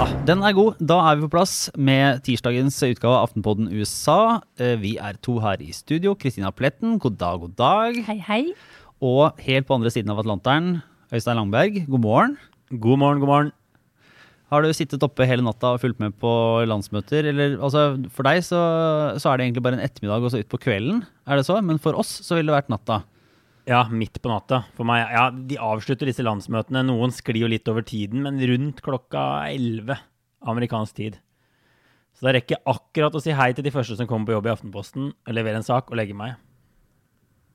Ah, den er god. Da er vi på plass med tirsdagens utgave av Aftenpodden USA. Eh, Vi er to her i studio. Kristina Pletten, god dag, god dag. Hei, hei. Og helt på andre siden av Atlanteren, Øystein Langberg, god morgen. God morgen, god morgen. Har du sittet oppe hele natta og fulgt med på landsmøter? Eller, altså, for deg så, så er det egentlig bare en ettermiddag og så ut på kvelden, er det så? Men for oss så ville det vært natta. Ja, midt på natta. For meg, ja, De avslutter disse landsmøtene. Noen sklir jo litt over tiden, men rundt klokka 11 amerikansk tid. Så da rekker jeg akkurat å si hei til de første som kommer på jobb i Aftenposten, levere en sak og legge meg.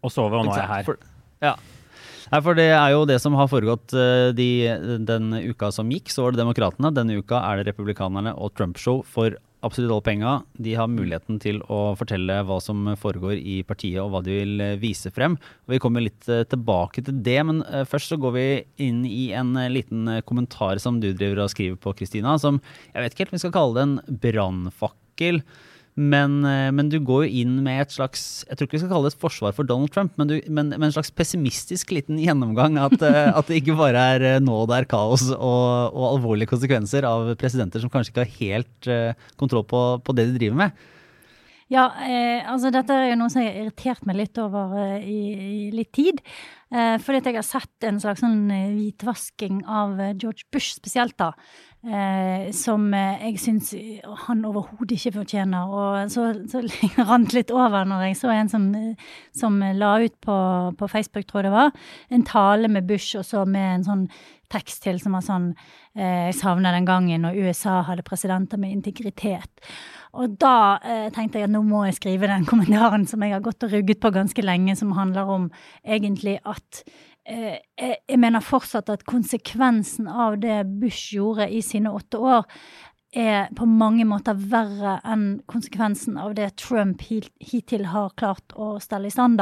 Og sove, og nå er jeg her. For, ja. Nei, for det er jo det som har foregått eh, de, den uka som gikk. Så var det Demokratene. Denne uka er det Republikanerne og Trump-show for absolutt alle penga. De har muligheten til å fortelle hva som foregår i partiet og hva de vil eh, vise frem. Vi kommer litt eh, tilbake til det, men eh, først så går vi inn i en liten kommentar som du driver og skriver på, Kristina, som jeg vet ikke helt om vi skal kalle det en brannfakkel. Men, eh, men du går jo inn med et slags Jeg tror ikke vi skal kalle det et forsvar for Donald Trump, men, du, men, men en slags pessimistisk liten gjennomgang. At, eh, at det ikke bare er eh, nå det er kaos og, og alvorlige konsekvenser av presidenter som kanskje ikke har helt kontroll på, på det de driver med. Ja, eh, altså dette er jo noe som jeg har irritert meg litt over eh, i, i litt tid. Eh, fordi at jeg har sett en slags sånn hvitvasking av George Bush spesielt, da. Eh, som eh, jeg syns han overhodet ikke fortjener. Og så, så rant litt over når jeg så en som, som la ut på, på Facebook, tror jeg det var, en tale med Bush, og så med en sånn tekst til som var sånn eh, Jeg savner den gangen når USA hadde presidenter med integritet. Og da eh, tenkte jeg at nå må jeg skrive den kommentaren som jeg har gått og rugget på ganske lenge, som handler om egentlig at jeg, jeg mener fortsatt at konsekvensen av det Bush gjorde i sine åtte år, er på mange måter verre enn konsekvensen av det Trump hittil har klart å stelle i stand.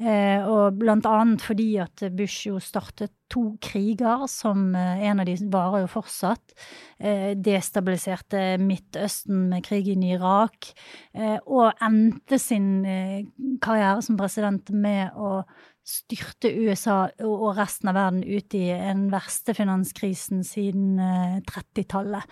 Eh, og blant annet fordi at Bush jo startet to kriger, som eh, en av de varer jo fortsatt. Eh, destabiliserte Midtøsten med krigen i Irak. Eh, og endte sin eh, karriere som president med å styrte USA og resten av verden ut i den verste finanskrisen siden eh, 30-tallet.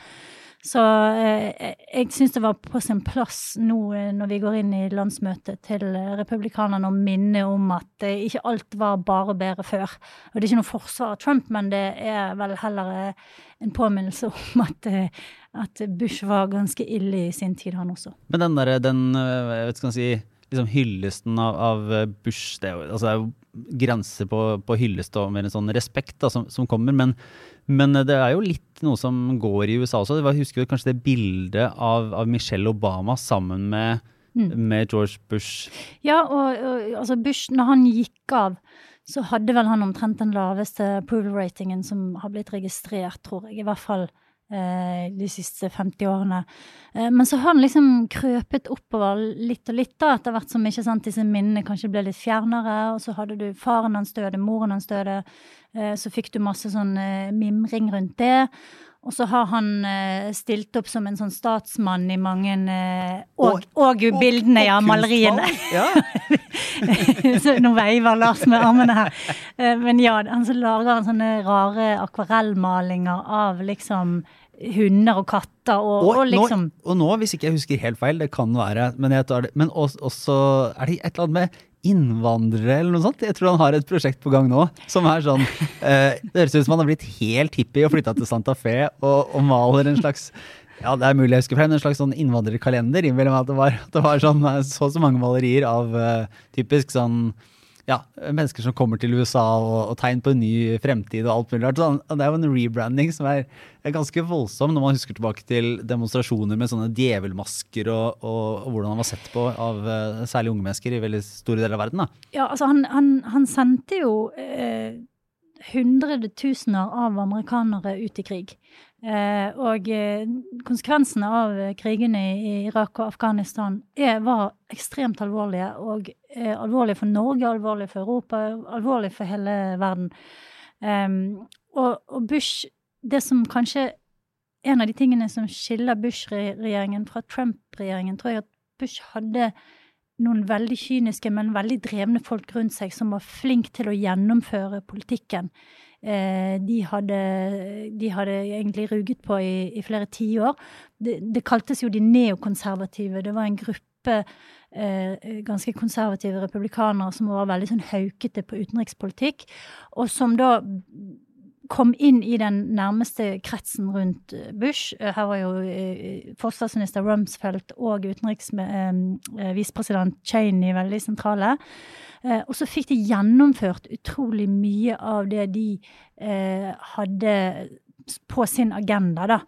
Så eh, jeg syns det var på sin plass nå eh, når vi går inn i landsmøtet til eh, republikanerne å minne om at eh, ikke alt var bare bedre før. Og det er ikke noe forsvar av Trump, men det er vel heller eh, en påminnelse om at, eh, at Bush var ganske ille i sin tid, han også. Men den derre, den jeg vet ikke hva jeg skal si, liksom hyllesten av, av øh, Bush, det er jo, altså er grenser på, på hyllest og mer en sånn respekt da, som, som kommer. Men, men det er jo litt noe som går i USA også. Jeg husker kanskje det bildet av, av Michelle Obama sammen med, med George Bush? Ja, og, og altså Bush, når han gikk av, så hadde vel han omtrent den laveste approval-ratingen som har blitt registrert, tror jeg. I hvert fall eh, de siste 50 årene. Eh, men så har han liksom krøpet oppover litt og litt, da, etter hvert som ikke sant, disse minnene kanskje ble litt fjernere. Og så hadde du faren hans døde, moren hans døde. Eh, så fikk du masse sånn eh, mimring rundt det. Og så har han eh, stilt opp som en sånn statsmann i mange Og, Og, og, bildene, ja, maleriene. Ja. så nå veiver Lars med armene her. Eh, Men ja, han så lager han sånne rare akvarellmalinger av liksom hunder og katter og, og, Og, liksom nå, og nå, hvis ikke jeg husker helt feil, det kan være, men, tar men også, også er det et eller annet med innvandrere eller noe sånt. Jeg tror han har et prosjekt på gang nå som er sånn eh, Det høres ut som han har blitt helt hippie og flytta til Santa Fe og, og maler en slags ja, det er mulig jeg husker feil, en slags sånn innvandrerkalender. At det var, at det var sånn, eh, så og så mange malerier av uh, typisk sånn ja, mennesker som kommer til USA og, og tegn på en ny fremtid og alt mulig rart. Det er jo en rebranding som er, er ganske voldsom når man husker tilbake til demonstrasjoner med sånne djevelmasker og, og, og hvordan han var sett på av uh, særlig unge mennesker i veldig store deler av verden. da. Ja, altså han, han, han sendte jo eh, hundretusener av amerikanere ut i krig. Eh, og eh, konsekvensene av krigene i Irak og Afghanistan er, var ekstremt alvorlige. Og eh, alvorlige for Norge, alvorlige for Europa, alvorlige for hele verden. Em, og, og Bush Det som kanskje En av de tingene som skiller Bush-regjeringen fra Trump-regjeringen, tror jeg at Bush hadde noen veldig kyniske, men veldig drevne folk rundt seg som var flinke til å gjennomføre politikken. Eh, de, hadde, de hadde egentlig ruget på i, i flere tiår. Det, det kaltes jo de neokonservative. Det var en gruppe eh, ganske konservative republikanere som var veldig sånn haukete på utenrikspolitikk, og som da kom inn i den nærmeste kretsen rundt eh, Bush. Eh, her var jo eh, forsvarsminister Rumsfeldt og utenriksvisepresident Cheney veldig sentrale. Og så fikk de gjennomført utrolig mye av det de hadde på sin agenda, da.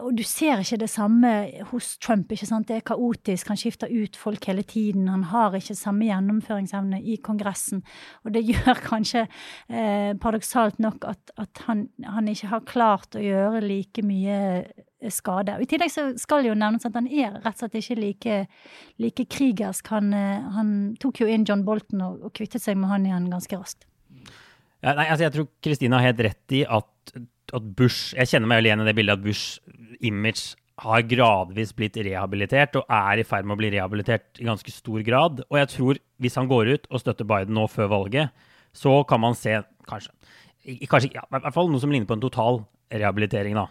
Og du ser ikke det samme hos Trump. ikke sant? Det er kaotisk. Han skifter ut folk hele tiden. Han har ikke samme gjennomføringsevne i Kongressen. Og det gjør kanskje eh, paradoksalt nok at, at han, han, ikke har klart å gjøre like mye eh, skade. Og I tillegg så skal det jo nevnes at han er rett og slett ikke like, like krigersk. Han, eh, han, tok jo inn John Bolton og, og kvittet seg med han igjen ganske raskt. Ja, nei, altså jeg tror Kristina har helt rett i at at Bush Jeg kjenner meg jo igjen i det bildet at Bush image har gradvis blitt rehabilitert, og er i ferd med å bli rehabilitert i ganske stor grad. Og jeg tror hvis han går ut og støtter Biden nå før valget, så kan man se kanskje, kanskje ja, i hvert fall noe som ligner på en total rehabilitering. da.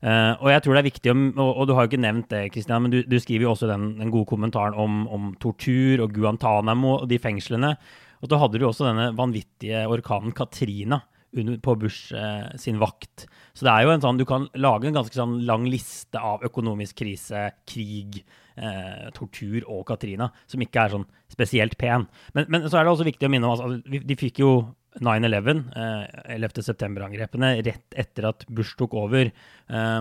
Uh, og jeg tror det er viktig, og, og, du har jo ikke nevnt det, Kristian, men du, du, skriver jo også den, den gode kommentaren om, om, tortur og Guantánamo og de fengslene. Og så hadde du også denne vanvittige orkanen Katrina på Bush eh, sin vakt. Så det er jo en sånn, du kan lage en ganske sånn lang liste av økonomisk krise, krig, eh, tortur og Katrina, som ikke er sånn spesielt pen. Men, men så er det også viktig å minne om at altså, de fikk jo 9-11, eh, 11. september-angrepene, rett etter at Bush tok over. Eh,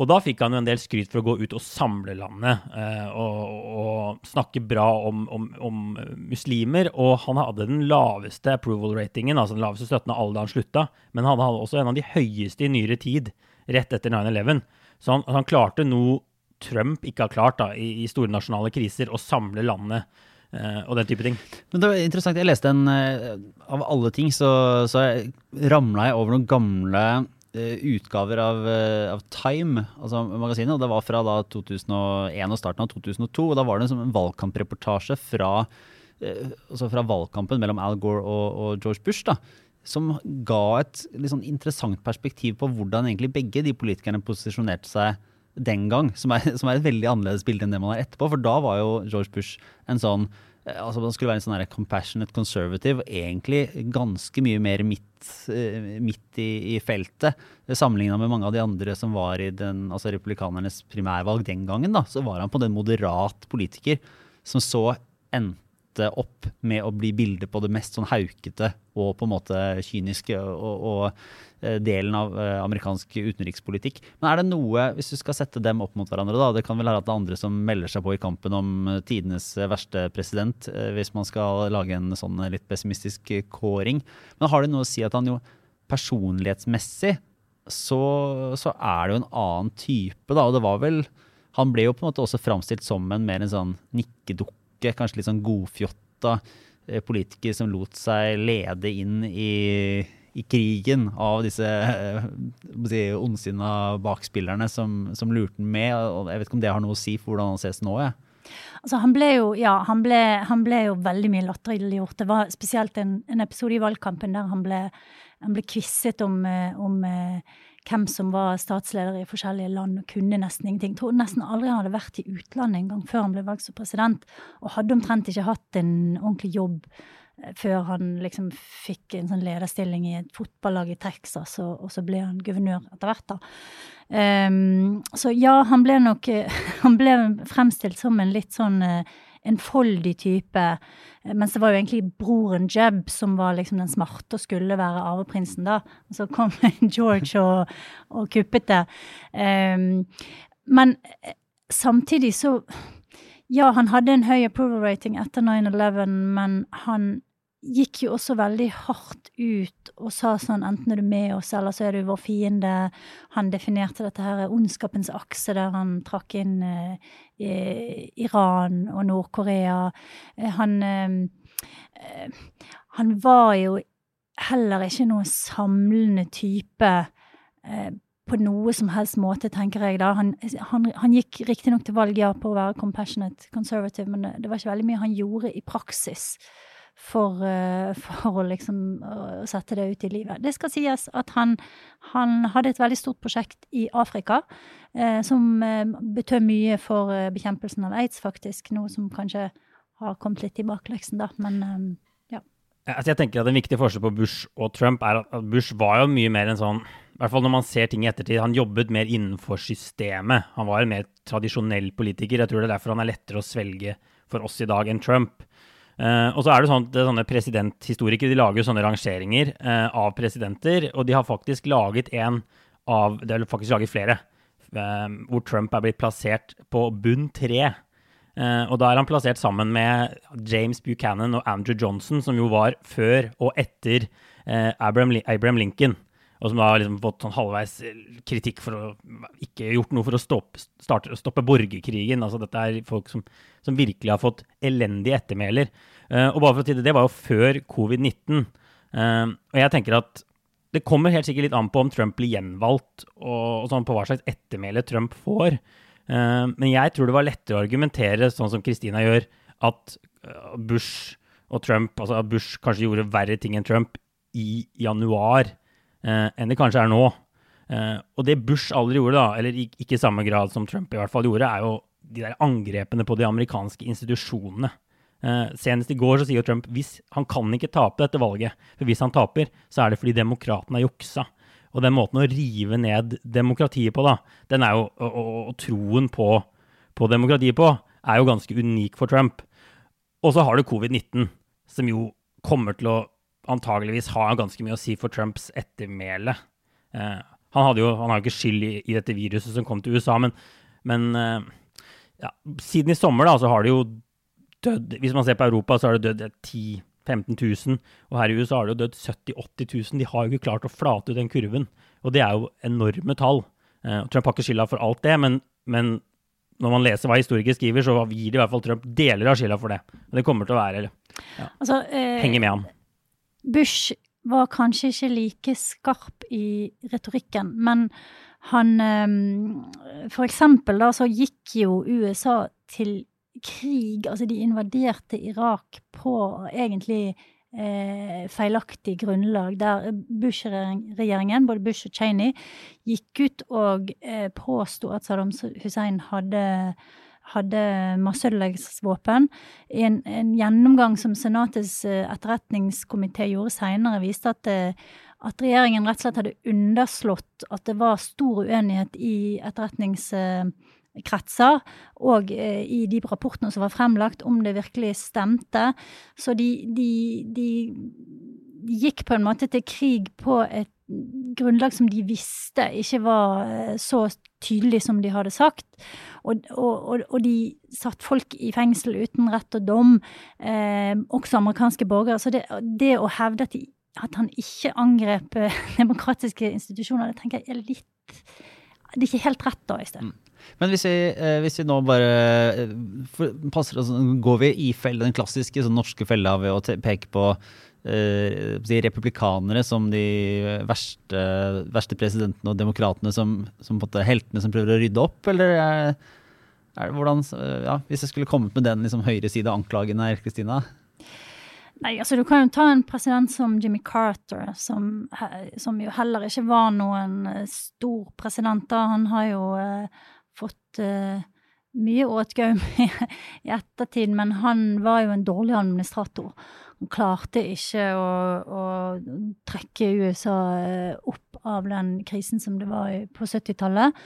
og da fikk han jo en del skryt for å gå ut og samle landet eh, og, og, snakke bra om, om, om, muslimer. Og han hadde den laveste approval-ratingen, altså den laveste støtten av alle da han slutta. Men han hadde også en av de høyeste i nyere tid, rett etter 9-11. Så han, han, klarte noe Trump ikke har klart da, i, i store nasjonale kriser, å samle landet. Uh, og den type ting. Men det var interessant. Jeg leste en uh, Av alle ting så, så ramla jeg over noen gamle Eh, utgaver av, eh, av, Time, altså magasinet. og Det var fra da 2001 og starten av 2002. og Da var det en en valgkampreportasje fra, eh, altså fra valgkampen mellom Al Gore og, og George Bush. da, Som ga et sånn interessant perspektiv på hvordan egentlig begge de politikerne posisjonerte seg den gang. Som er, som er et veldig annerledes bilde enn det man har etterpå. For da var jo George Bush en sånn Eh, altså Man skulle være en sånn compassionate conservative, egentlig ganske mye mer midt, eh, midt i, i, feltet. Sammenligna med mange av de andre som var i den, altså republikanernes primærvalg den gangen. da, Så var han på den moderat politiker som så endte opp med å bli bildet på det mest sånn haukete og på en måte kyniske og, og Eh, delen av amerikansk utenrikspolitikk. Men er det noe, hvis du skal sette dem opp mot hverandre, da, det kan vel være at det er andre som melder seg på i kampen om tidenes verste president, hvis man skal lage en sånn litt pessimistisk kåring. Men har det noe å si at han jo personlighetsmessig så, så er det jo en annen type, da. Og det var vel Han ble jo på en måte også framstilt som en mer en sånn nikkedukke, kanskje litt sånn godfjotta politiker som lot seg lede inn i i krigen av disse eh, si, ondsinna bakspillerne som, som lurte ham med. og Jeg vet ikke om det har noe å si for hvordan han ses nå. Jeg. Altså, han ble jo ja, han ble, han ble jo veldig mye latterliggjort. Det var spesielt en, en, episode i valgkampen der han ble, han ble kvisset om, eh, om eh, hvem som var statsleder i forskjellige land, og kunne nesten ingenting. Jeg tror nesten aldri han hadde vært i utlandet en gang før han ble valgt som president, og hadde omtrent ikke hatt en ordentlig jobb før han liksom fikk en sånn lederstilling i et fotballag i Texas, og, og så ble han guvernør etter hvert, da. Um, så ja, han ble nok Han ble fremstilt som en litt sånn uh, enfoldig type. Mens det var jo egentlig broren Jeb som var liksom den smarte og skulle være arveprinsen, da. Og så kom George og, og kuppet det. Um, men eh, samtidig så ja, han hadde en høy approval rating etter 9-11, men han gikk jo også veldig hardt ut og sa sånn enten er du med oss, eller så er du vår fiende. Han definerte dette her ondskapens akse, der han trakk inn eh, Iran og Nord-Korea. Eh, han, eh, han var jo heller ikke noen samlende type eh, på noe som helst måte, tenker jeg da. Han, han, han gikk riktignok til valg ja, på å være compassionate conservative, men det, var ikke veldig mye han gjorde i praksis for, uh, for å liksom uh, sette det ut i livet. Det skal sies at han, han hadde et veldig stort prosjekt i Afrika eh, som betød mye for bekjempelsen av aids, faktisk. Noe som kanskje har kommet litt i bakleksen, da. Men eh. Altså jeg tenker at En viktig forskjell på Bush og Trump er at Bush var jo mye mer en sånn i hvert fall når man ser ting i ettertid, Han jobbet mer innenfor systemet. Han var en mer tradisjonell politiker. Jeg tror det er derfor han er lettere å svelge for oss i dag enn Trump. Uh, og så er det sånn at sånne presidenthistorikere de lager jo sånne rangeringer uh, av presidenter, og de har faktisk laget en av Det har faktisk laget flere, uh, hvor Trump er blitt plassert på bunn tre. og da er han plassert sammen med James Buchanan og Andrew Johnson, som jo var før og etter Abraham, Abraham Lincoln og som da har liksom fått sånn halvveis kritikk for å ikke gjort noe for å stoppe, starte, stoppe borgerkrigen. Altså dette er folk som, som virkelig har fått elendige ettermæler. Uh, og bare for å si det, det var jo før covid-19. Uh, eh, og jeg tenker at det kommer helt sikkert litt an på om Trump blir gjenvalgt, og, og sånn på hva slags ettermæle Trump får. Uh, men jeg tror det var lettere å argumentere, sånn som Christina gjør, at Bush og Trump, altså at Bush kanskje gjorde verre ting enn Trump i januar enn det kanskje er nå. Eh, og det Bush aldri gjorde, da, eller ikke i samme grad som Trump i hvert fall gjorde, er jo de der angrepene på de amerikanske institusjonene. Eh, senest i går så sier Trump hvis han kan ikke tape dette valget. For hvis han taper, så er det fordi demokratene har juksa. Og den måten å rive ned demokratiet på, da, den er jo, og, og, og troen på, på, demokratiet på, er jo ganske unik for Trump. Og så har du covid-19, som jo kommer til å antageligvis har ganske mye å si for Trumps ettermæle. Eh, han, hadde jo, han har jo ikke skyld i, i, dette viruset som kom til USA, men, men eh, ja, siden i sommer da, så har det jo dødd Hvis man ser på Europa, så har det dødd 10 15 000, og her i USA har det jo dødd 70 80 000. De har jo ikke klart å flate ut den kurven, og det er jo enorme tall. Eh, Trump har ikke skylda for alt det, men, men når man leser hva historikere skriver, så gir i hvert fall Trump deler av skylda for det. Men det kommer til å være ja, altså, eh, Henge med han. Bush var kanskje ikke like skarp i retorikken, men han ehm, For eksempel da så gikk jo USA til krig, altså de invaderte Irak på egentlig eh, feilaktig grunnlag, der Bush-regjeringen, både Bush og Cheney, gikk ut og eh, påsto at Saddam Hussein hadde hadde masseødeleggelsesvåpen. En, en gjennomgang som Senatets eh, etterretningskomité gjorde seinere, viste at, eh, at, regjeringen rett og slett hadde underslått at det var stor uenighet i etterretningskretser og eh, i de rapportene som var fremlagt, om det virkelig stemte. Så de, de, de gikk på en måte til krig på et grunnlag som de visste ikke var så tydelig som de hadde sagt. Og, og, og, de satt folk i fengsel uten rett og dom, eh, også amerikanske borgere. Så det, det å hevde at, de, at, han ikke angrep eh, demokratiske institusjoner, det tenker jeg er litt Det er ikke helt rett, da, Øystein. Mm. Men hvis vi, eh, hvis vi, nå bare eh, passer oss, Går vi i felle, den klassiske sånn norske fella ved å peke på eh, republikanere som de verste, verste, presidentene og demokratene som, som heltene som prøver å rydde opp, eller er, er det hvordan ja, Hvis jeg skulle kommet med den liksom, høyreside-anklagen her, Kristina? Nei, altså Du kan jo ta en president som Jimmy Carter, som, som jo heller ikke var noen eh, stor president. da. Han har jo eh, fått eh, mye åtgaum med i ettertid, men han var jo en dårlig administrator. Han klarte ikke å, å trekke USA eh, opp av den krisen som det var på 70-tallet.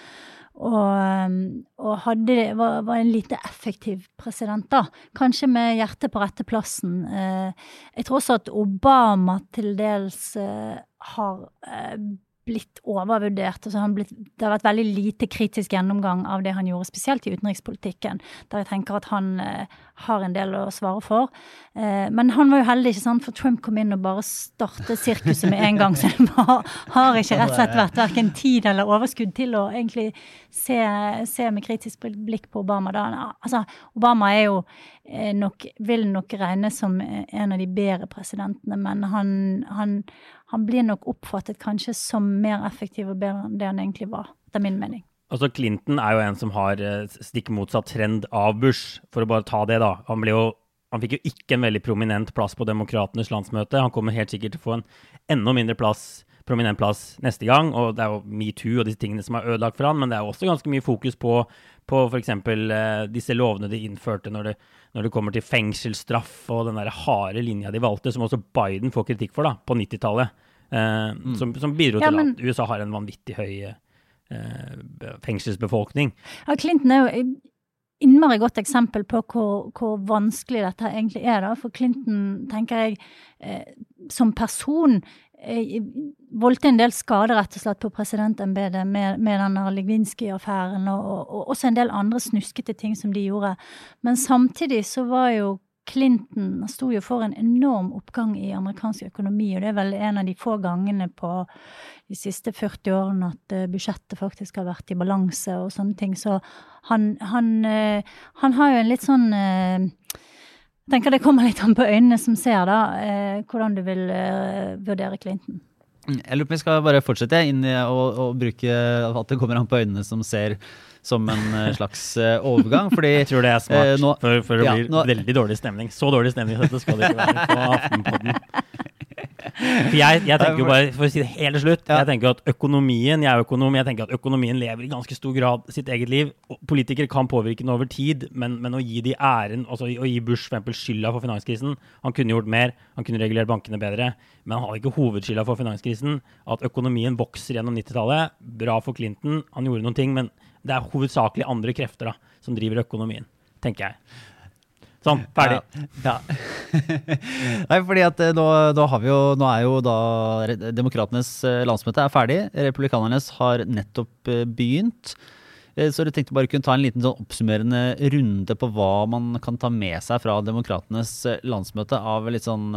Og, eh, og hadde, var, var, en lite effektiv president, da. Kanskje med hjertet på rette plassen. Eh, jeg tror også at Obama til dels har blitt overvurdert. Altså blitt, det har vært veldig lite kritisk gjennomgang av det han gjorde, spesielt i utenrikspolitikken, der jeg tenker at han eh, har en del å svare for. Eh, men han var jo heldig, ikke sant, for Trump kom inn og bare startet sirkuset med en gang. Så det var, har ikke rett og slett vært verken tid eller overskudd til å egentlig se, se med kritisk blikk på Obama. Da. Altså, Obama er jo eh, nok, vil nok regnes som en av de bedre presidentene, men han, han han blir nok oppfattet kanskje som mer effektiv og bedre enn det han egentlig var, etter min mening. Altså Clinton er jo en som har eh, stikk motsatt trend av Bush, for å bare ta det, da. Han, jo, han fikk jo ikke en veldig prominent plass på Demokratenes landsmøte. Han kommer helt sikkert til å få en enda mindre plass, prominent plass neste gang. Og det er jo metoo og disse tingene som er ødelagt for han, men det er jo også ganske mye fokus på, på f.eks. Eh, disse lovene de innførte når det, når det kommer til fengselsstraff og den der harde linja de valgte, som også Biden får kritikk for da, på 90-tallet. Eh, mm. som, som, bidro ja, til men... at USA har en vanvittig høy eh, fengselsbefolkning. Ja, Clinton er jo innmari godt eksempel på hvor, hvor, vanskelig dette egentlig er. Da. For Clinton, tenker jeg, eh, som person eh, voldte en del skade rett og slett på presidentembetet med, med denne Ligvinskij-affæren og, og, og, også en del andre snuskete ting som de gjorde. Men samtidig så var jo Clinton sto jo for en enorm oppgang i amerikansk økonomi, og det er vel en av de få gangene på de siste 40 årene at uh, budsjettet faktisk har vært i balanse og sånne ting. Så han, han, uh, han har jo en litt sånn uh, Jeg tenker det kommer litt an på øynene som ser, da, hvordan du vil vurdere Clinton. Jeg lurer på om vi skal bare fortsette inn i å, å bruke at det kommer an på øynene som ser som en eh, slags eh, overgang. Fordi Jeg tror det er smart, eh, nå, for, for det ja, blir nå, veldig dårlig stemning. Så dårlig stemning at det skal det ikke være på Aftenpodden. For jeg, jeg, tenker jo bare, for å si det helt slutt, jeg tenker at økonomien jeg er økonom, jeg tenker at økonomien lever i ganske stor grad sitt eget liv. Politikere kan påvirke den over tid, men, men, å gi de æren, altså å gi Bush for eksempel, skylda for finanskrisen Han kunne gjort mer, han kunne regulert bankene bedre, men han hadde ikke hovedskylda for finanskrisen. At økonomien vokser gjennom 90-tallet, bra for Clinton, han gjorde noen ting, men det er hovedsakelig andre krefter da, som driver økonomien, tenker jeg. Sånn, ferdig. Ja, ja. Nei, fordi at eh, nå, jo, nå er jo da Demokratenes eh, landsmøte er ferdig. Republikanernes har nettopp eh, begynt. Så jeg tenkte bare kunne ta en liten sånn oppsummerende runde på hva man kan ta med seg fra Demokratenes landsmøte av litt sånn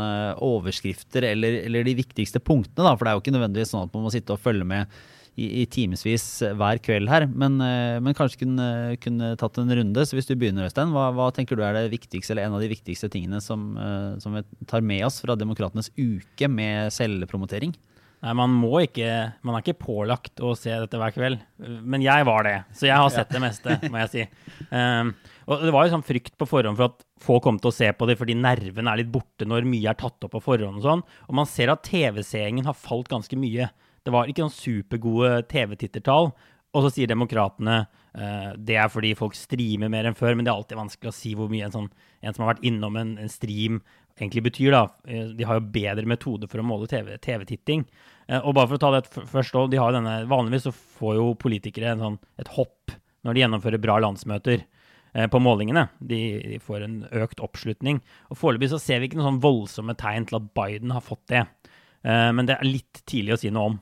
overskrifter eller, eller de viktigste punktene. Da. For det er jo ikke nødvendigvis sånn at man må sitte og følge med i, i timevis hver kveld her. Men, eh, men kanskje kunne, kunne, tatt en runde. Så hvis du begynner, Øystein, hva, hva, tenker du er det viktigste, eller en av de viktigste tingene som, eh, som vi tar med oss fra Demokratenes uke med selvpromotering? Nei, man må ikke Man er ikke pålagt å se dette hver kveld. Men jeg var det, så jeg har sett det meste, må jeg si. Um, og det var jo sånn frykt på forhånd for at få kom til å se på det fordi nerven er litt borte når mye er tatt opp på forhånd og sånn. Og man ser at TV-seingen har falt ganske mye. Det var ikke noen supergode TV-tittertall. Og så sier demokratene uh, det er fordi folk streamer mer enn før, men det er alltid vanskelig å si hvor mye en, sånn, en som har vært innom en, en, stream, egentlig betyr. da. Eh, de har jo bedre metode for å måle TV-titting. TV uh, og bare for å ta det først de har denne, Vanligvis så får jo politikere sånn, et hopp når de gjennomfører bra landsmøter på målingene. De, får en økt oppslutning. Og Foreløpig ser vi ikke noen sånn voldsomme tegn til at Biden har fått det. men det er litt tidlig å si noe om.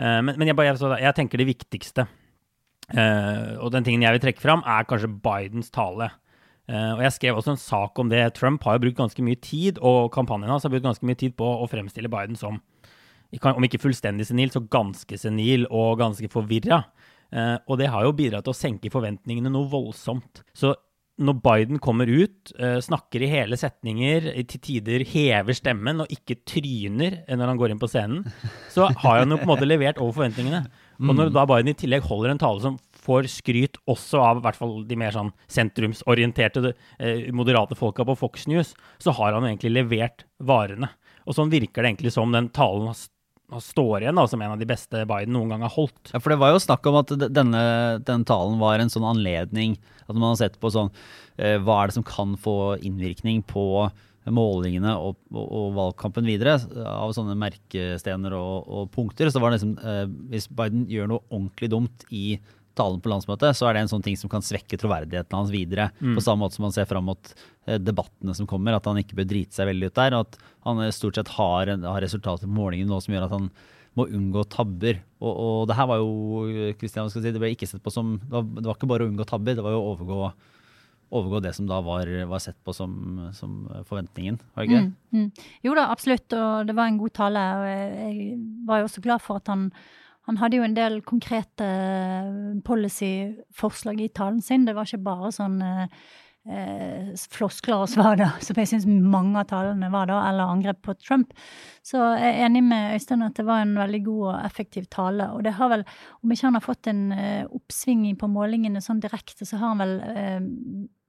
Eh, men, men jeg, bare, jeg, tenker det viktigste, uh, og den tingen jeg vil trekke fram, er kanskje Bidens tale. Uh, og Jeg skrev også en sak om det. Trump har jo brukt ganske mye tid, og kampanjen hans har brukt ganske mye tid på å fremstille Biden som, om ikke fullstendig senil, så ganske senil og ganske forvirra. Uh, og det har jo bidratt til å senke forventningene noe voldsomt. Så når Biden kommer ut, uh, snakker i hele setninger, til tider hever stemmen og ikke tryner når han går inn på scenen, så har han jo på en måte levert over forventningene. Og når da Biden i tillegg holder en tale som får skryt også av i hvert fall de mer sånn sentrumsorienterte, uh, moderate folka på Fox News, så har han jo egentlig levert varene. Og sånn virker det egentlig som den talen har står igjen da, som en av de beste Biden noen gang har holdt. Ja, for Det var jo snakk om at denne, denne talen var en sånn anledning At man har sett på sånn eh, Hva er det som kan få innvirkning på målingene og, og, og valgkampen videre av sånne merkestener og, og punkter. Så var det liksom eh, Hvis Biden gjør noe ordentlig dumt i talen på landsmøtet, så er det en sånn ting som kan svekke troverdigheten hans videre. Mm. På samme måte som man ser fram mot eh, debattene som kommer, at han ikke bør drite seg veldig ut der. Og at han eh, stort sett har, har resultater på målingen nå som gjør at han må unngå tabber. Og, og det her var jo Christian, si, det ble ikke sett på som det var, det var, ikke bare å unngå tabber, det var jo å overgå, overgå det som da var, var sett på som, som, forventningen, var det ikke det? Mm, mm. Jo da, absolutt, og det var en god tale. og jeg, var jo også glad for at han han hadde jo en del konkrete policy-forslag i talen sin. Det var ikke bare sånn eh, floskler og svar, da, som jeg syns mange av talene var, da, eller angrep på Trump. Så jeg er enig med Øystein at det var en veldig god og effektiv tale. Og det har vel, om ikke han har fått en eh, oppsving på målingene sånn direkte, så har han vel eh,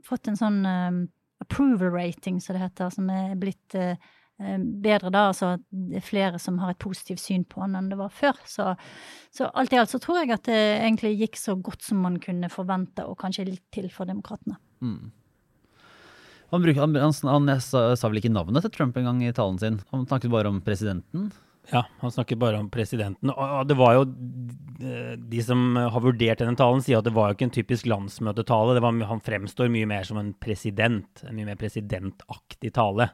fått en sånn eh, approval rating, som det heter, som er blitt bedre da, altså det er flere som har et positivt syn på han enn det var før. Så, så alt i alt så tror jeg at det egentlig gikk så godt som man kunne forvente, og kanskje litt til for demokratene. Mm. Han, bruk, han, han, han sa, sa vel ikke navnet til Trump engang i talen sin? Han snakket bare om presidenten. Ja, han snakket bare om presidenten. Og det var jo De som har vurdert denne talen, sier at det var jo ikke en typisk landsmøtetale. Var, han fremstår mye mer som en president. En mye mer presidentaktig tale.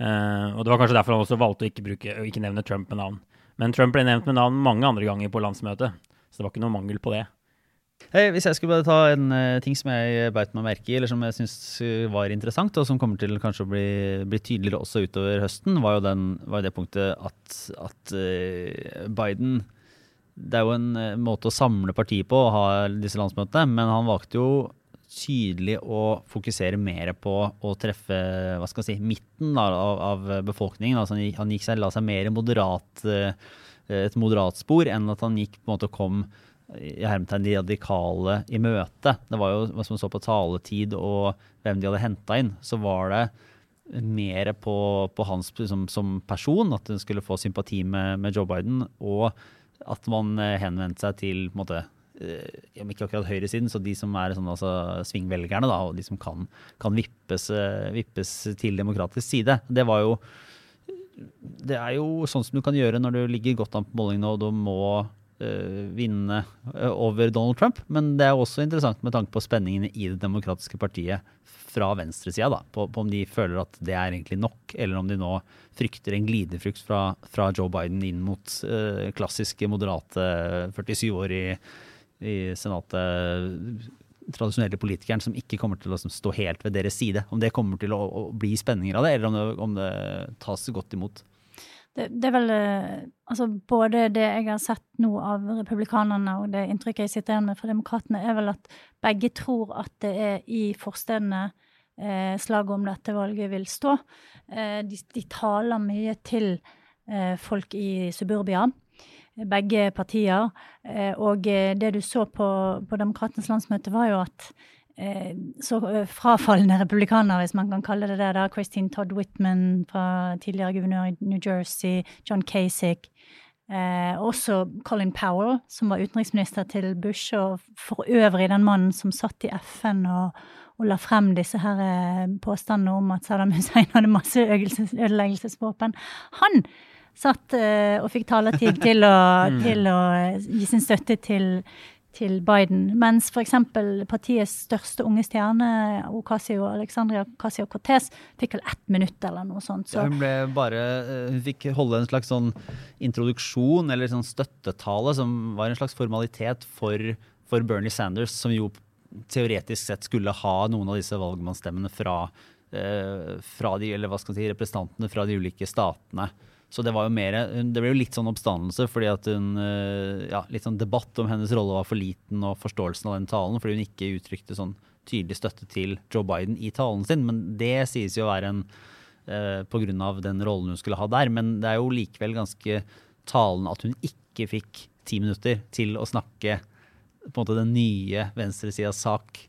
Uh, og det var kanskje derfor han også valgte å ikke, bruke, ikke nevne Trump med navn. Men Trump ble nevnt med navn mange andre ganger på landsmøtet, så det var ikke noe mangel på det. Hey, hvis jeg skulle bare ta en uh, ting som jeg beit meg merke i, eller som jeg syns var interessant, og som kommer til kanskje å bli, bli tydeligere også utover høsten, var jo, den, var det punktet at, at uh, Biden Det er jo en uh, måte å samle partiet på å ha disse landsmøtene, men han valgte jo tydelig å fokusere mer på å treffe hva skal si, midten av, av befolkningen. Altså han, han gikk seg, la seg mer moderat, et moderat spor enn at han gikk på en måte kom i hermetegn de radikale i møte. Det var jo, Hvis som så på taletid og hvem de hadde henta inn, så var det mer på, på hans liksom, som person, at hun skulle få sympati med, med, Joe Biden, og at man eh, henvendte seg til på en måte, eh, om ikke akkurat høyresiden, så de som er sånn, altså, svingvelgerne, da, og de som kan, kan vippes, eh, vippes, til demokratisk side. Det var jo det er jo sånn som du kan gjøre når du ligger godt an på målingene og du må vinne eh, over Donald Trump. Men det er også interessant med tanke på spenningene i Det demokratiske partiet fra venstresida, på, på om de føler at det er egentlig nok, eller om de nå frykter en glidefrukt fra, fra Joe Biden inn mot uh, klassiske moderate 47 år i, i senatet tradisjonelle politikeren som ikke kommer til å stå helt ved deres side. Om det kommer til å, å bli spenninger av det, eller om det, om det tas godt imot. Det, det, er vel eh, altså Både det jeg har sett nå av republikanerne, og det inntrykket jeg sitter igjen med fra demokratene, er vel at begge tror at det er i forstedene eh, slaget om dette valget vil stå. Eh, de, de, taler mye til eh, folk i suburbia begge partier. Eh, og det du så på, på Demokratenes landsmøte, var jo at Eh, så eh, frafalne republikaner, hvis man kan kalle det det. da, Christine Todd Whitman, fra tidligere guvernør i New Jersey, John Kasich. Eh, også Colin Powell, som var utenriksminister til Bush, og for øvrig den mannen som satt i FN og, og la frem disse her eh, påstandene om at Saddam Hussein hadde masse ødeleggelsesvåpen. Han satt eh, og fikk taletid til å, mm. til å gi sin støtte til til Biden. Mens f.eks. partiets største unge stjerne, Ocasio, Alexandria Ocasio-Cortez, fikk vel ett minutt eller noe sånt. Så. Ja, hun ble bare, eh, hun fikk holde en slags sånn introduksjon eller sånn støttetale som var en slags formalitet for, for Bernie Sanders, som jo teoretisk sett skulle ha noen av disse valgmannsstemmene fra, eh, fra de, eller hva skal man si, representantene fra de ulike statene. Så det var jo mer, det ble jo litt sånn oppstandelse fordi at hun eh, ja, Litt sånn debatt om hennes rolle var for liten, og forståelsen av den talen, fordi hun ikke uttrykte sånn tydelig støtte til Joe Biden i talen sin. Men det sies jo å være en eh, pga. den rollen hun skulle ha der. Men det er jo likevel ganske talende at hun ikke fikk ti minutter til å snakke på en måte den nye venstresidas sak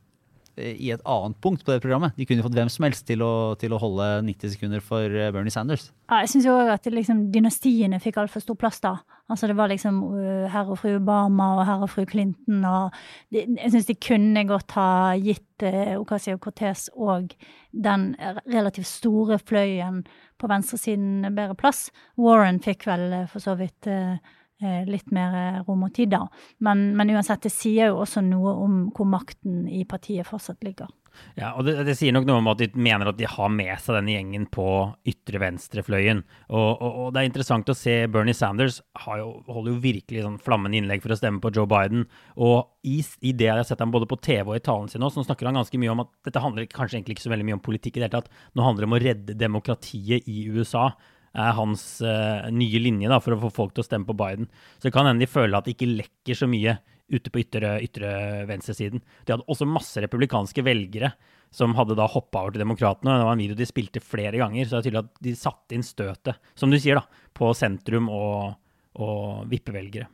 i et annet punkt på det programmet. De kunne fått hvem som helst til å, til å holde 90 sekunder for eh, Bernie Sanders. Ja, jeg syns òg at liksom, dynastiene fikk altfor stor plass da. Altså Det var liksom uh, herr og fru Obama og herr og fru Clinton. og de, Jeg syns de kunne godt ha gitt uh, Ocasio-Cortez og den relativt store fløyen på venstresiden bedre plass. Warren fikk vel uh, for så vidt uh, Eh, litt mer eh, rom og tid, da. Men, men, uansett, det sier jo også noe om hvor makten i partiet fortsatt ligger. Ja, og det, det sier nok noe om at de mener at de har med seg denne gjengen på ytre venstrefløyen. Og, og, og, det er interessant å se Bernie Sanders jo, holder jo virkelig sånn flammende innlegg for å stemme på Joe Biden. Og i, i det jeg har sett ham både på TV og i talen sin nå, så snakker han ganske mye om at dette handler kanskje egentlig ikke så veldig mye om politikk i det hele tatt. Nå handler det om å redde demokratiet i USA er hans uh, nye linje da, for å få folk til å stemme på Biden. Så det kan hende de føler at det ikke lekker så mye ute på ytre, ytre venstresiden. De hadde også masse republikanske velgere som hadde da hoppa over til demokratene. Det var en video de spilte flere ganger, så det er tydelig at de satte inn støtet, som du sier, da, på sentrum og, og vippevelgere.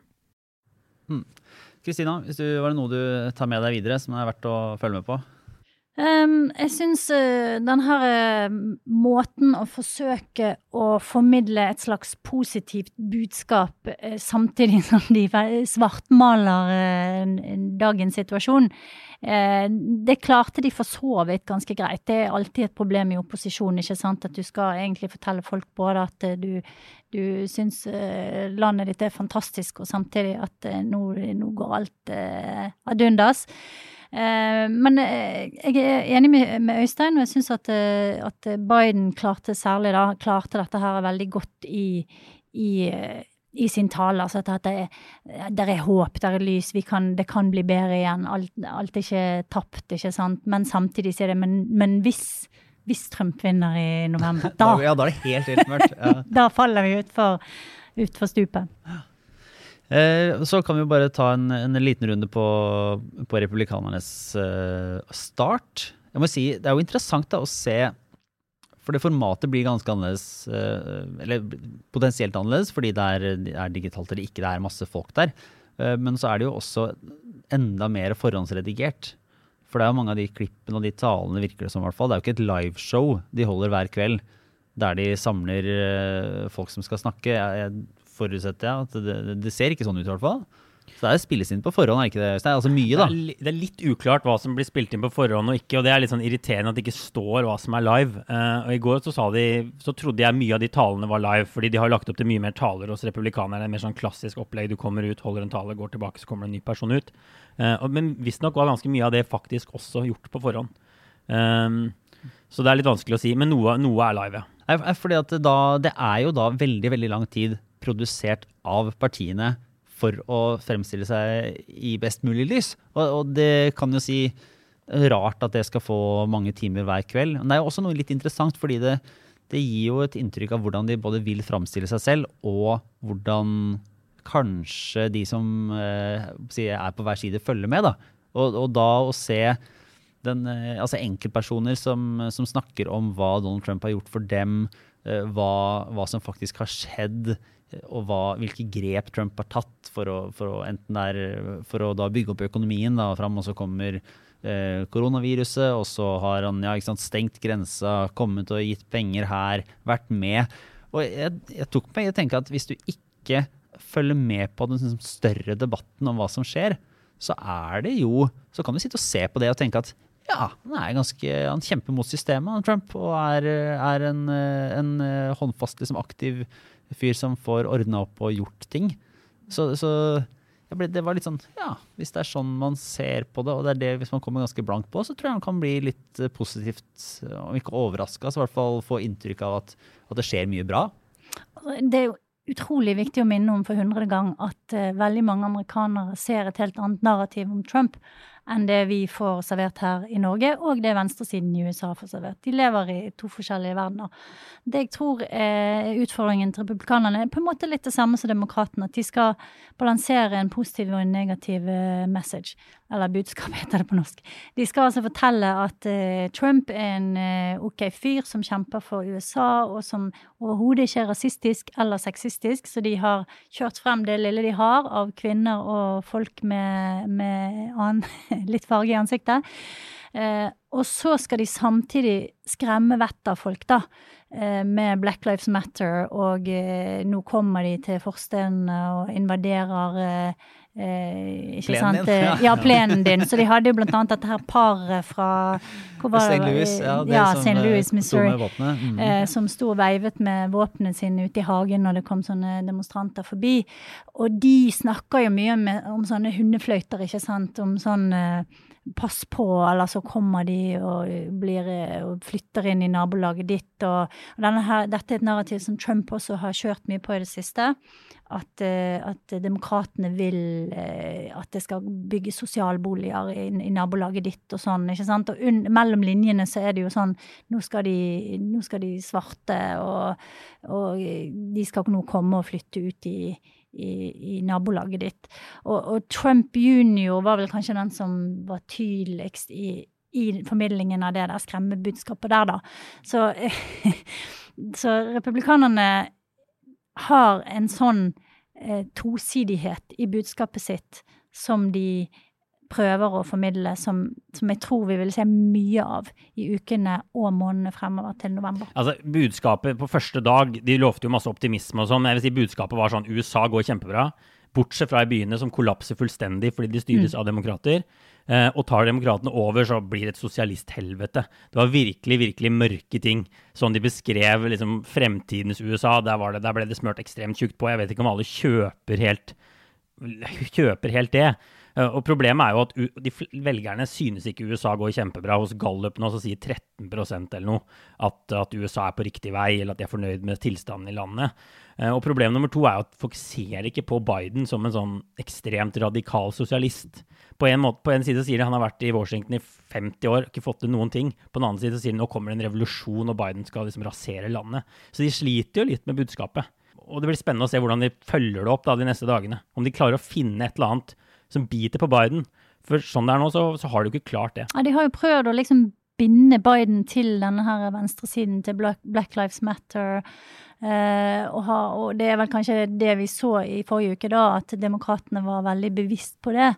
Kristina, hvis du, var det noe du tar med deg videre som er verdt å følge med på? Um, jeg syns uh, denne uh, måten å forsøke å formidle et slags positivt budskap uh, samtidig som de svartmaler dagens situasjon, det klarte de for så vidt ganske greit. Det er alltid et problem i opposisjon, ikke sant, at du skal egentlig fortelle folk både at du, du syns landet ditt er fantastisk, og samtidig at nå, nå går alt ad undas. Eh, men eh, jeg er enig med, Øystein, og jeg syns at, eh, at, Biden klarte særlig da, klarte dette her veldig godt i, i, i sin tale. Altså at det er, der er håp, der er lys, kan, det kan bli bedre igjen. Alt, alt er ikke tapt, ikke sant. Men samtidig sier det men, men hvis, hvis Trump vinner i november, da, ja, da er det helt, helt mørkt. Ja. da faller vi utfor ut for stupet. Eh, så kan vi bare ta en, en liten runde på, på republikanernes eh, start. Jeg må si, Det er jo interessant da, å se For det formatet blir ganske annerledes, eh, eller potensielt annerledes, fordi det er, er digitalt eller ikke det er masse folk der. Men så er det jo også enda mer forhåndsredigert. For det er jo mange av de klippene og de talene virker det som, hvert fall. Det er jo ikke et liveshow de holder hver kveld der de samler folk som skal snakke. Jeg, jeg forutsetter jeg. at det, det, ser ikke sånn ut i hvert fall. Så det er spilles inn på forhånd, er ikke det? Det er altså mye, da. Det er, det er, litt uklart hva som blir spilt inn på forhånd og ikke, og det er litt sånn irriterende at det ikke står hva som er live. Uh, og I går så, de, så, trodde jeg mye av de talene var live, fordi de har lagt opp til mye mer taler hos republikanerne. Mer sånn klassisk opplegg. Du kommer ut, holder en tale, går tilbake, så kommer det en ny person ut. Uh, og, men visstnok var ganske mye av det faktisk også gjort på forhånd. Um, så det er litt vanskelig å si, men noe, noe er live, ja. Fordi at da, Det er jo da veldig veldig lang tid produsert av partiene for å fremstille seg i best mulig lys. Og, og, det kan jo si rart at det skal få mange timer hver kveld. Men det er jo også noe litt interessant, fordi det, det gir jo et inntrykk av hvordan de både vil framstille seg selv, og hvordan kanskje de som eh, er på hver side, følger med. da. Og, og da å se den, eh, altså enkeltpersoner som, som, snakker om hva Donald Trump har gjort for dem, eh, hva, hva som faktisk har skjedd og hva, hvilke grep Trump har tatt for å, for å der, for å bygge opp økonomien da, fram, og så kommer eh, koronaviruset, og så har han ja, sant, stengt grensa, kommet og gitt penger her, vært med. Og jeg, jeg tok meg i å tenke at hvis du ikke følger med på den liksom, større debatten om hva som skjer, så er det jo Så kan du sitte og se på det og tenke at ja, han ganske, han kjemper mot systemet, Trump, og er, er en, en, håndfast, liksom, aktiv fyr som får ordna opp og gjort ting. Så, så ble, det var litt sånn Ja, hvis det er sånn man ser på det, og det er det hvis man kommer ganske blank på, så tror jeg man kan bli litt eh, positivt, om ikke overraska, så i hvert fall få inntrykk av at, at, det skjer mye bra. Det er jo utrolig viktig å minne om for hundrede gang at uh, veldig mange amerikanere ser et helt annet narrativ om Trump enn det vi får servert her i Norge, og det venstresiden i USA får servert. De lever i to forskjellige verdener. Det jeg tror er utfordringen til republikanerne, er på en måte litt det samme som demokratene. At de skal balansere en positiv og en negativ eh, message. Eller budskap, heter det på norsk. De skal altså fortelle at uh, Trump er en uh, OK fyr som kjemper for USA, og som overhodet ikke er rasistisk eller sexistisk. Så de har kjørt frem det lille de har av kvinner og folk med, med annen litt farge i ansiktet. Uh, og så skal de samtidig skremme vettet av folk, da. Med Black Lives Matter, og nå kommer de til forstedene og invaderer eh, Eh, plenen sant? Din, ja. ja, plenen din. Så de hadde jo blant annet dette her paret fra St. Louis, ja, ja. Louis, Missouri. Mm. Eh, som sto og veivet med våpnene sine ute i hagen når det kom sånne demonstranter forbi. Og de snakker jo mye om, om sånne hundefløyter, ikke sant. Om sånn eh, pass på, eller så kommer de og, blir, og flytter inn i nabolaget ditt. Og, og her, dette er et narrativ som Trump også har kjørt mye på i det siste. At, eh, at demokratene vil eh, at det skal bygges sosialboliger i, i, nabolaget ditt og sånn. ikke sant? Og un, mellom linjene så er det jo sånn Nå skal de, nå skal de svarte, og, og de skal nå komme og flytte ut i i, i nabolaget ditt. Og, og, Trump junior var vel kanskje den som var tydeligst i formidlingen av det der skremmebudskapet der, da. Så, så republikanerne har en sånn eh, tosidighet i budskapet sitt som de prøver å formidle, som, som, jeg tror vi vil se mye av i ukene og månedene fremover til november. Altså, Budskapet på første dag De lovte jo masse optimisme og sånn. Jeg vil si Budskapet var sånn USA går kjempebra. Bortsett fra i byene som kollapser fullstendig fordi de styres mm. av demokrater. Eh, og tar demokratene over, så blir det et sosialisthelvete. Det var virkelig, virkelig mørke ting. Sånn de beskrev liksom, fremtidens USA. Der, det, der, ble det smørt ekstremt tjukt på. Jeg vet ikke om alle kjøper helt, kjøper helt det. Eh, og Problemet er jo at de velgerne synes ikke USA går kjempebra. Hos Gallup nå så sier 13% eller noe at, at, USA er på riktig vei, eller at de er fornøyd med tilstanden i landet. Eh, og Problem nummer to er jo at folk ser ikke på Biden som en sånn ekstremt radikal sosialist. På en, måte, på en side sier de han har vært i Washington i 50 år, ikke fått til noen ting. På den annen side sier de nå kommer det en revolusjon, og Biden skal liksom rasere landet. Så de sliter jo litt med budskapet. Og det blir spennende å se hvordan de følger det opp da, de neste dagene. Om de klarer å finne et eller annet som biter på Biden. For sånn det er nå, så, så har de jo ikke klart det. Ja, De har jo prøvd å liksom binde Biden til denne her venstresiden, til Black, Black Lives Matter. Eh, og, ha, og, det er vel kanskje det vi så i forrige uke, da, at demokratene var veldig bevisst på det.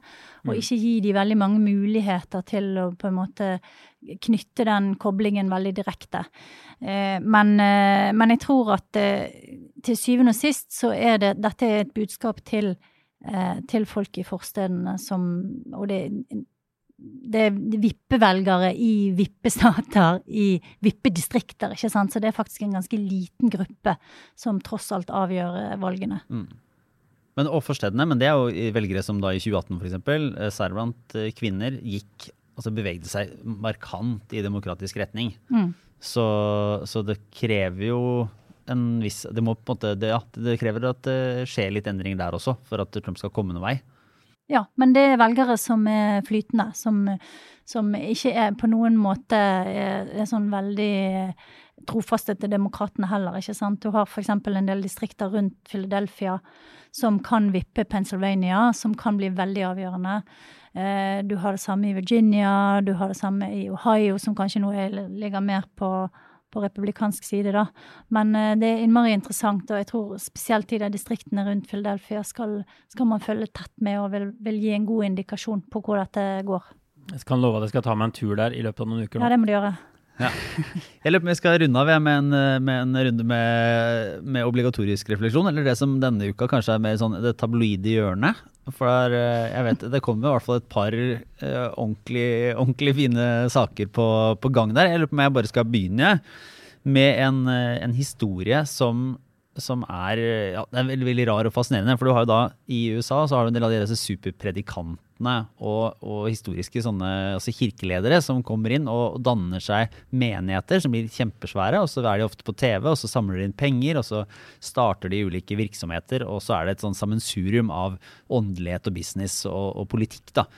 Og mm. ikke gi de veldig mange muligheter til å på en måte knytte den koblingen veldig direkte. Eh, men, eh, men, jeg tror at eh, til syvende og sist så er det dette er et budskap til Eh, til folk i forstedene som Og det, det er vippevelgere i vippestater, i vippedistrikter, ikke sant. Så det er faktisk en ganske liten gruppe som tross alt avgjør eh, valgene. Mm. Men og forstedene, men det er jo velgere som da i 2018 f.eks., særlig blant kvinner, gikk altså bevegde seg markant i demokratisk retning. Mm. Så, så, det krever jo en viss det, må på en måte, det, ja, det krever at det skjer litt endring der også, for at Trump skal komme noen vei. Ja, men det er velgere som er flytende, som, som ikke er på noen måte er, er sånn veldig trofaste til demokratene heller. ikke sant? Du har f.eks. en del distrikter rundt Philadelphia som kan vippe Pennsylvania, som kan bli veldig avgjørende. Eh, du har det samme i Virginia, du har det samme i Ohio, som kanskje nå ligger mer på på republikansk side, da. Men uh, det er innmari interessant, og jeg tror spesielt i de distriktene rundt Philadelphia skal, skal man følge tett med og vil, vil, gi en god indikasjon på hvor dette går. Jeg kan love at jeg skal ta meg en tur der i løpet av noen uker. Nå. Ja, det må du gjøre. Ja. Jeg lurer på om vi skal runde av med en, med en runde med, med, obligatorisk refleksjon, eller det som denne uka kanskje er mer sånn det tabloide hjørnet. For der, eh, jeg vet, det kommer i hvert fall et par uh, ordentlig, ordentlig, fine saker på, på, gang der. Jeg lurer på om jeg bare skal begynne med en, eh, en historie som som er, ja, er veldig, veldig, rar og fascinerende. For du har jo da i USA så har du en del av disse superpredikantene og, og historiske sånne, altså kirkeledere som kommer inn og, danner seg menigheter som blir kjempesvære. og Så er de ofte på TV, og så samler de inn penger, og så starter de ulike virksomheter. Og så er det et sånn sammensurium av åndelighet og business og, og politikk. da.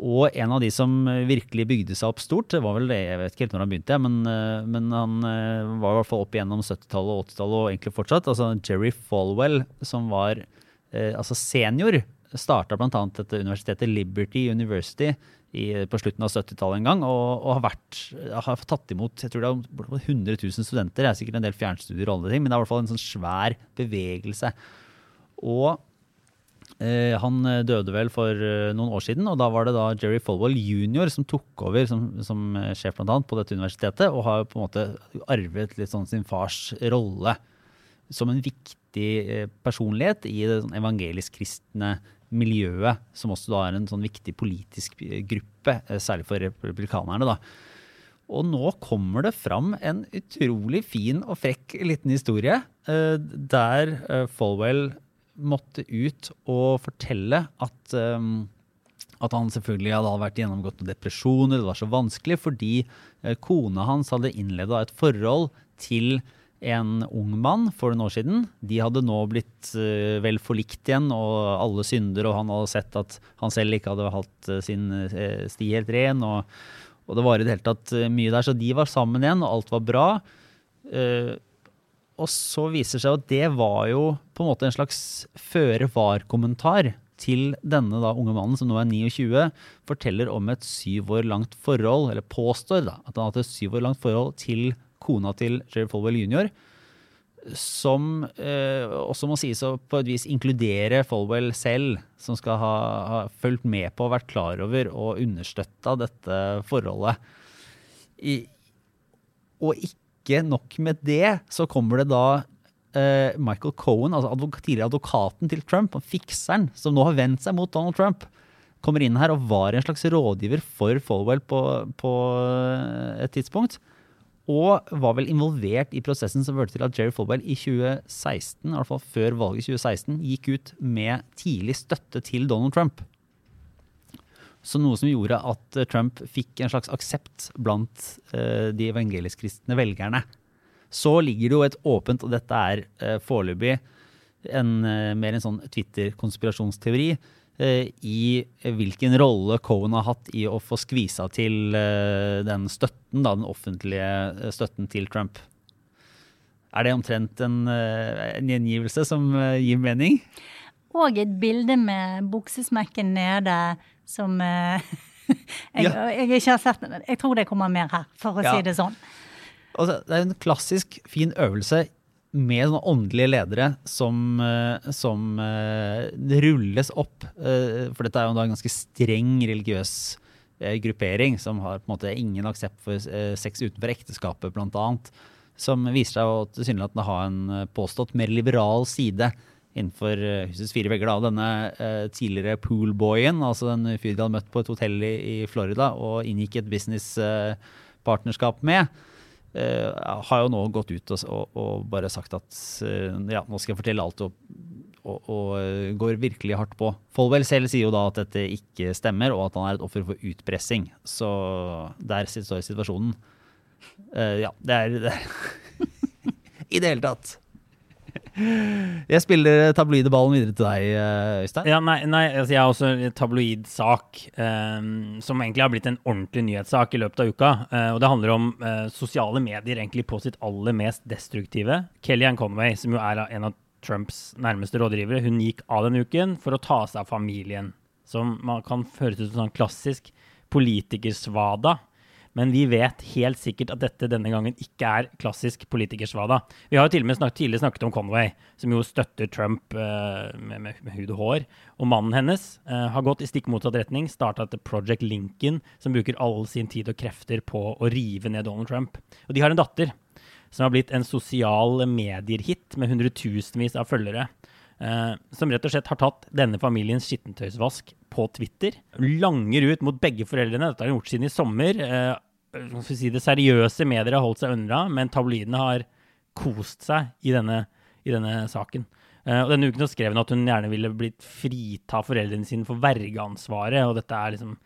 Og en av de som virkelig bygde seg opp stort, det var vel det, jeg vet ikke helt når han begynte, men, eh, men han eh, var i hvert fall opp igjennom 70-tallet og 80-tallet og egentlig fortsatt. altså Jerry Falwell, som var eh, altså senior, starta bl.a. dette universitetet Liberty University i, på slutten av 70-tallet en gang, og, og har, vært, har, tatt imot jeg tror det er 100 000 studenter. Det er sikkert en del fjernstudier og alle ting, men det er i hvert fall en sånn svær bevegelse. Og Eh, han eh, døde vel for eh, noen år siden, og da var det da Jerry Folwell jr. som tok over som, som sjef blant annet på dette universitetet, og har på en måte arvet litt sånn sin fars rolle som en viktig personlighet i det sånn evangelisk-kristne miljøet, som også da er en sånn viktig politisk gruppe, særlig for republikanerne. da. Og nå kommer det fram en utrolig fin og frekk liten historie der Folwell måtte ut og fortelle at, um, at han selvfølgelig hadde vært gjennomgått noen depresjoner, det var så vanskelig fordi uh, kona hans hadde innleda et forhold til en ung mann for noen år siden. De hadde nå blitt uh, vel forlikt igjen, og alle synder, og han hadde sett at han selv ikke hadde hatt uh, sin uh, sti helt ren. Og, og, det var i det hele tatt mye der. Så de var sammen igjen, og alt var bra. Og så viser det seg at det var jo på en måte en slags føre-var-kommentar til denne da unge mannen, som nå er 29, forteller om et syv år langt forhold, eller påstår da, at han har hatt et syv år langt forhold til kona til Jerry Falwell jr., som eh, også må sies å på et vis inkludere Falwell selv, som skal ha, ha fulgt med på, vært klar over og understøtta dette forholdet. I, og ikke nok med det, så kommer det da eh, Michael Cohen, altså advok tidligere advokaten til Trump, og fikseren, som nå har vendt seg mot Donald Trump, kommer inn her og var en slags rådgiver for Folwell på, på et tidspunkt og var vel involvert i prosessen som førte til at Jerry Folwell i 2016, i hvert fall før valget i 2016, gikk ut med tidlig støtte til Donald Trump. Så noe som gjorde at Trump fikk en slags aksept blant uh, de evangelisk-kristne velgerne. Så ligger det jo et åpent, og dette er uh, foreløpig mer en sånn Twitter-konspirasjonsteori, Eh, i hvilken rolle Cohen har hatt i å få skvisa til eh, den støtten, da, den offentlige eh, støtten til Trump. Er det omtrent en, en gjengivelse som gir mening? Og et bilde med buksesmekken nede som jeg, ja. jeg, ikke har sett Jeg tror det kommer mer her, for å ja. si det sånn. Altså, det er en klassisk fin øvelse med sånne åndelige ledere som, eh, som uh, rulles opp. Uh, for dette er jo en ganske streng religiøs uh, gruppering som har på en måte ingen aksept for sex utenfor ekteskapet, bl.a. Som viser seg å tilsynelatende ha en påstått mer liberal side innenfor husets fire vegger. Da. Denne tidligere poolboyen, altså den fyren de hadde møtt på et hotell i, i Florida og inngikk et businesspartnerskap med uh, har jo nå gått ut og, og, og bare sagt at uh, ja, nå skal jeg fortelle alt og, og, uh, går virkelig hardt på. Folwell selv sier jo da at dette ikke stemmer, og at han er et offer for utpressing. Så der står situasjonen. ja, det er, det er I det hele tatt. Jeg spiller tabloideballen videre til deg, eh, Øystein. Ja, nei, nei altså jeg har også en tabloidsak um, som egentlig har blitt en ordentlig nyhetssak i løpet av uka. Uh, og Det handler om uh, sosiale medier egentlig på sitt aller mest destruktive. Kellyanne Conway, som jo er en av Trumps nærmeste rådgivere, hun gikk av denne uken for å ta seg av familien. Som man kan høres ut som sånn klassisk politikersvada. Men vi vet helt sikkert at dette denne gangen ikke er klassisk politikersvada. Vi har jo til og med snak tidligere snakket om Conway, som jo støtter Trump uh, med, med, med, hud og hår. Og mannen hennes uh, har gått i stikk motsatt retning, starta etter Project Lincoln, som bruker all sin tid og krefter på å rive ned Donald Trump. Og de har en datter som har blitt en sosial medier-hit med hundretusenvis av følgere. Uh, som rett og slett har tatt denne familiens skittentøysvask på Twitter. Langer ut mot begge foreldrene. Dette har hun gjort siden i sommer. Uh, si det seriøse medier har holdt seg unna, men tabloidene har kost seg i denne, i denne saken. Eh, og Denne uken skrev hun at hun gjerne ville blitt frita foreldrene sine for vergeansvaret. Og dette er liksom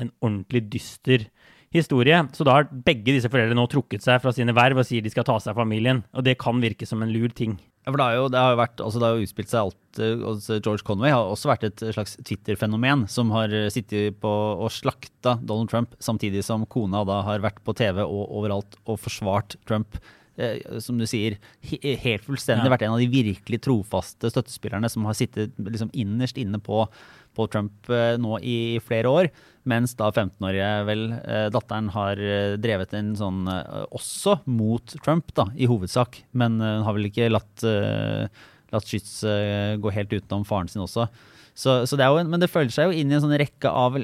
en ordentlig dyster historie. Så da har begge disse foreldrene nå trukket seg fra sine verv og sier de skal ta seg av familien. Og det kan virke som en lur ting. Ja, for det har jo, det har jo vært, altså det har jo utspilt seg alt altså George Conway har også vært et slags Twitter-fenomen som har eh, sittet på og slakta Donald Trump, samtidig som kona da har vært på TV og overalt og forsvart Trump. Eh, som du sier, he, helt fullstendig ja. vært en av de virkelig trofaste støttespillerne som har sittet liksom innerst inne på på Trump eh, nå i flere år. Mens da 15-årige vel eh, datteren har eh, drevet en sånn også mot Trump, da, i hovedsak. Men hun har vel ikke latt, latt skyts gå helt utenom faren sin også. Så, så det en, men det føler seg jo inn i en sånn rekke av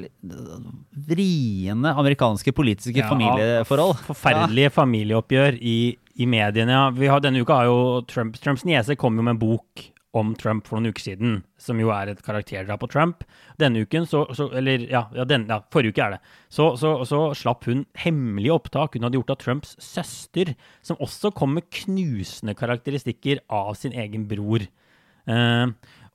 vriene amerikanske politiske ja, familieforhold. Forferdelige ja. familieoppgjør i, i mediene. Ja. Har, denne uka har jo Trump, Trumps niese kom jo med en bok om Trump for noen uker siden, som jo er et karakterdrap på Trump. Denne uken, så, så Eller ja, ja, den, ja, forrige uke er det. Så, så, så, slapp hun hemmelige opptak hun hadde gjort av Trumps søster, som også kom med knusende karakteristikker av sin egen bror. Eh,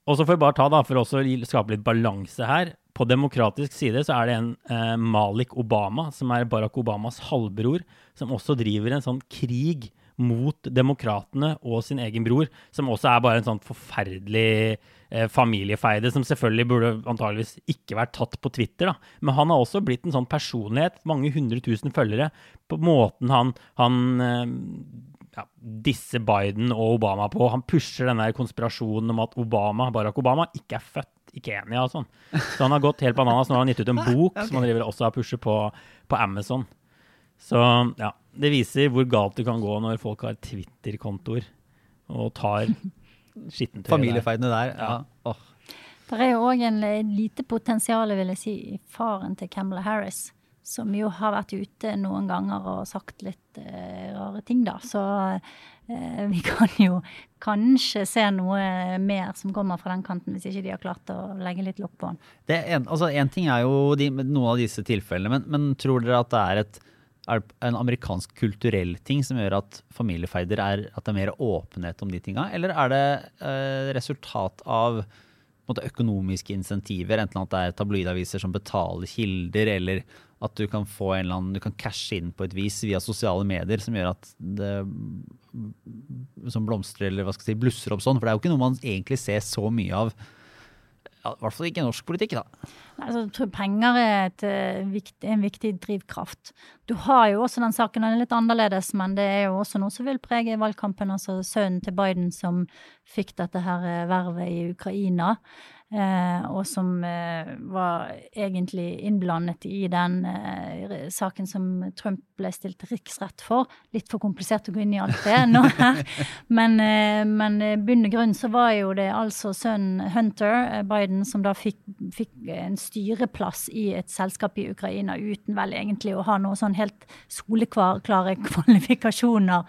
og så får vi bare ta, da, for å skape litt balanse her. På demokratisk side så er det en eh, Malik Obama, som er Barack Obamas halvbror, som også driver en sånn krig mot demokratene og sin egen bror, som også er bare en sånn forferdelig eh, familiefeide, som selvfølgelig burde antageligvis ikke vært tatt på Twitter. da. Men han har også blitt en sånn personlighet, mange hundre tusen følgere, på måten han, han eh, ja, disse Biden og Obama på. Han pusher den der konspirasjonen om at Obama, Barack Obama ikke er født i Kenya og sånn. Så han har gått helt bananas. Nå har han gitt ut en bok okay. som han driver også har pusher på, på Amazon. Så ja, det viser hvor galt det kan gå når folk har Twitter-kontoer og tar skittentøy Familiefeidene der. ja. ja. Oh. Det er jo òg en lite potensial, vil jeg si, i faren til Camelot Harris. Som jo har vært ute noen ganger og sagt litt eh, rare ting, da. Så eh, vi kan jo kanskje se noe mer som kommer fra den kanten, hvis ikke de har klart å legge litt lokk på den. En, altså, en ting er jo de, noen av disse tilfellene, men, men tror dere at det er et er det en amerikansk kulturell ting som gjør at familiefeider er at det er mer åpenhet om de tinga, eller er det eh, resultat av måte, økonomiske insentiver, enten at det er tabloidaviser som betaler kilder, eller at du kan annen, du kan cashe inn på et vis via sosiale medier som gjør at det som blomstrer eller hva skal jeg si, blusser opp sånn. For det er jo ikke noe man egentlig ser så mye av ja, I hvert fall ikke norsk politikk, da. Altså, jeg tror penger er et, uh, en viktig drivkraft. Du har jo også den saken, den er litt annerledes, men det er jo også noe som vil prege valgkampen. Altså sønnen til Biden som fikk dette her eh, vervet i Ukraina. Eh, og som eh, var egentlig innblandet i den eh, saken som Trump ble stilt riksrett for. Litt for komplisert å gå inn i alt det nå her. Men, men bunn og grunn så var jo det altså sønnen Hunter Biden som da fikk, fikk, en styreplass i et selskap i Ukraina uten vel egentlig å ha noe sånn helt soleklare kvalifikasjoner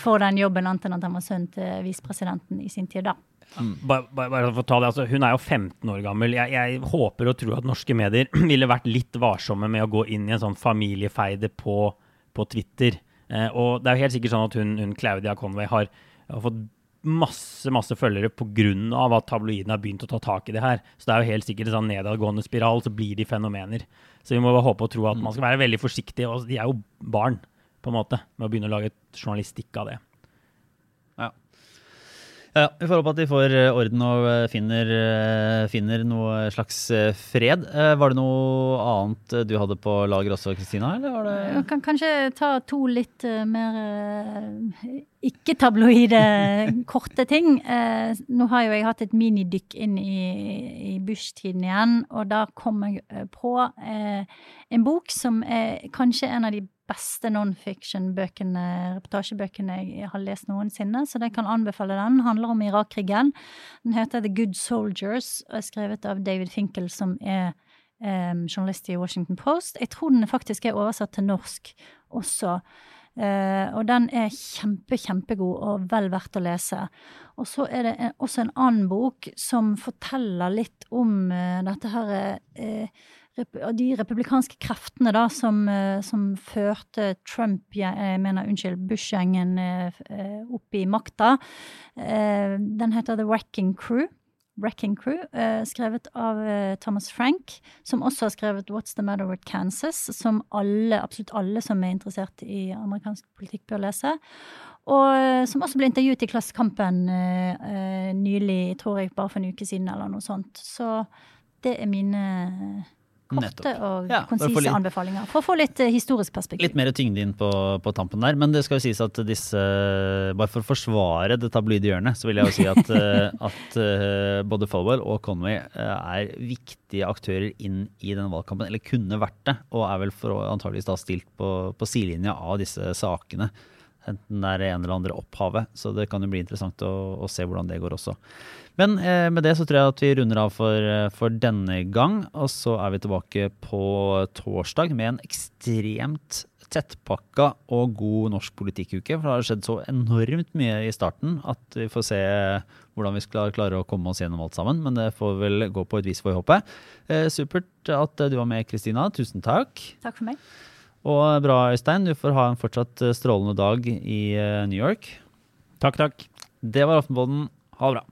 for den jobben, annet enn at han var sønnen til visepresidenten i sin tid da. Mm. Bare, bare, for å ta det, altså, Hun er jo 15 år gammel. Jeg, jeg, håper og tror at norske medier ville vært litt varsomme med å gå inn i en sånn familiefeide på, på Twitter. Eh, og det er jo helt sikkert sånn at hun, hun Claudia Conway har, har, fått masse masse følgere pga. at tabloidene har begynt å ta tak i det her. Så det er jo helt sikkert en sånn nedadgående spiral, så blir de fenomener. Så vi må bare håpe og tro at man skal være veldig forsiktig. Og de er jo barn, på en måte, med å begynne å lage journalistikk av det. Ja, Vi får håpe at de får eh, orden og eh, finner, eh, finner noe slags fred. Var det noe annet du hadde på lager også, Kristina? Jeg kan kanskje ta to litt mer ikke-tabloide, korte ting. Nå har jo jeg hatt et minidykk inn i, i Bush-tiden igjen, og da kom jeg på en bok som er kanskje en av de beste non-fiction-bøkene, reportasjebøkene jeg har lest noensinne, så jeg kan anbefale den. Den handler om Irak-krigen. Den heter The Good Soldiers og er skrevet av David Finkel, som er um, journalist i Washington Post. Jeg tror den faktisk er oversatt til norsk også. Uh, og den er kjempe, kjempegod og vel verdt å lese. Og så er det en, også en annen bok som forteller litt om uh, dette her uh, de republikanske kreftene da, som, eh, som førte Trump, jeg mener, unnskyld, Bush-gjengen eh, opp i makta. Eh, den heter The Wrecking Crew. Wrecking Crew, skrevet av Thomas Frank, som også har skrevet What's the Matter with Kansas, som alle, absolutt alle som er interessert i amerikansk politikk, bør lese. Og som også ble intervjuet i Klassekampen nylig, tror jeg, bare for en uke siden, eller noe sånt. Så det er mine Korte og ja, konsise anbefalinger, for å få litt uh, historisk perspektiv. Litt mer tyngde inn på, på, tampen der. Men det skal jo sies at disse Bare for å forsvare det tabloide hjørnet, så vil jeg jo si at, uh, at uh, både Falwell og Conway er viktige aktører inn i denne valgkampen. Eller kunne vært det, og er vel for, antageligvis da stilt på, på sidelinja av disse sakene. Enten det er det ene eller andre opphavet. Så det kan jo bli interessant å, å se hvordan det går også. Men eh, med det så tror jeg at vi runder av for, eh, for, denne gang. Og så er vi tilbake på torsdag med en ekstremt tettpakka og god norsk politikkuke. For det har skjedd så enormt mye i starten at vi får se hvordan vi skal klare å komme oss gjennom alt sammen. Men det får vel gå på et vis, får vi håpe. Eh, supert at du var med, Kristina. Tusen takk. Takk for meg. Og bra, Øystein. Du får ha en fortsatt eh, strålende dag i eh, New York. Takk, takk. Det var Aftenpåden. Ha det bra.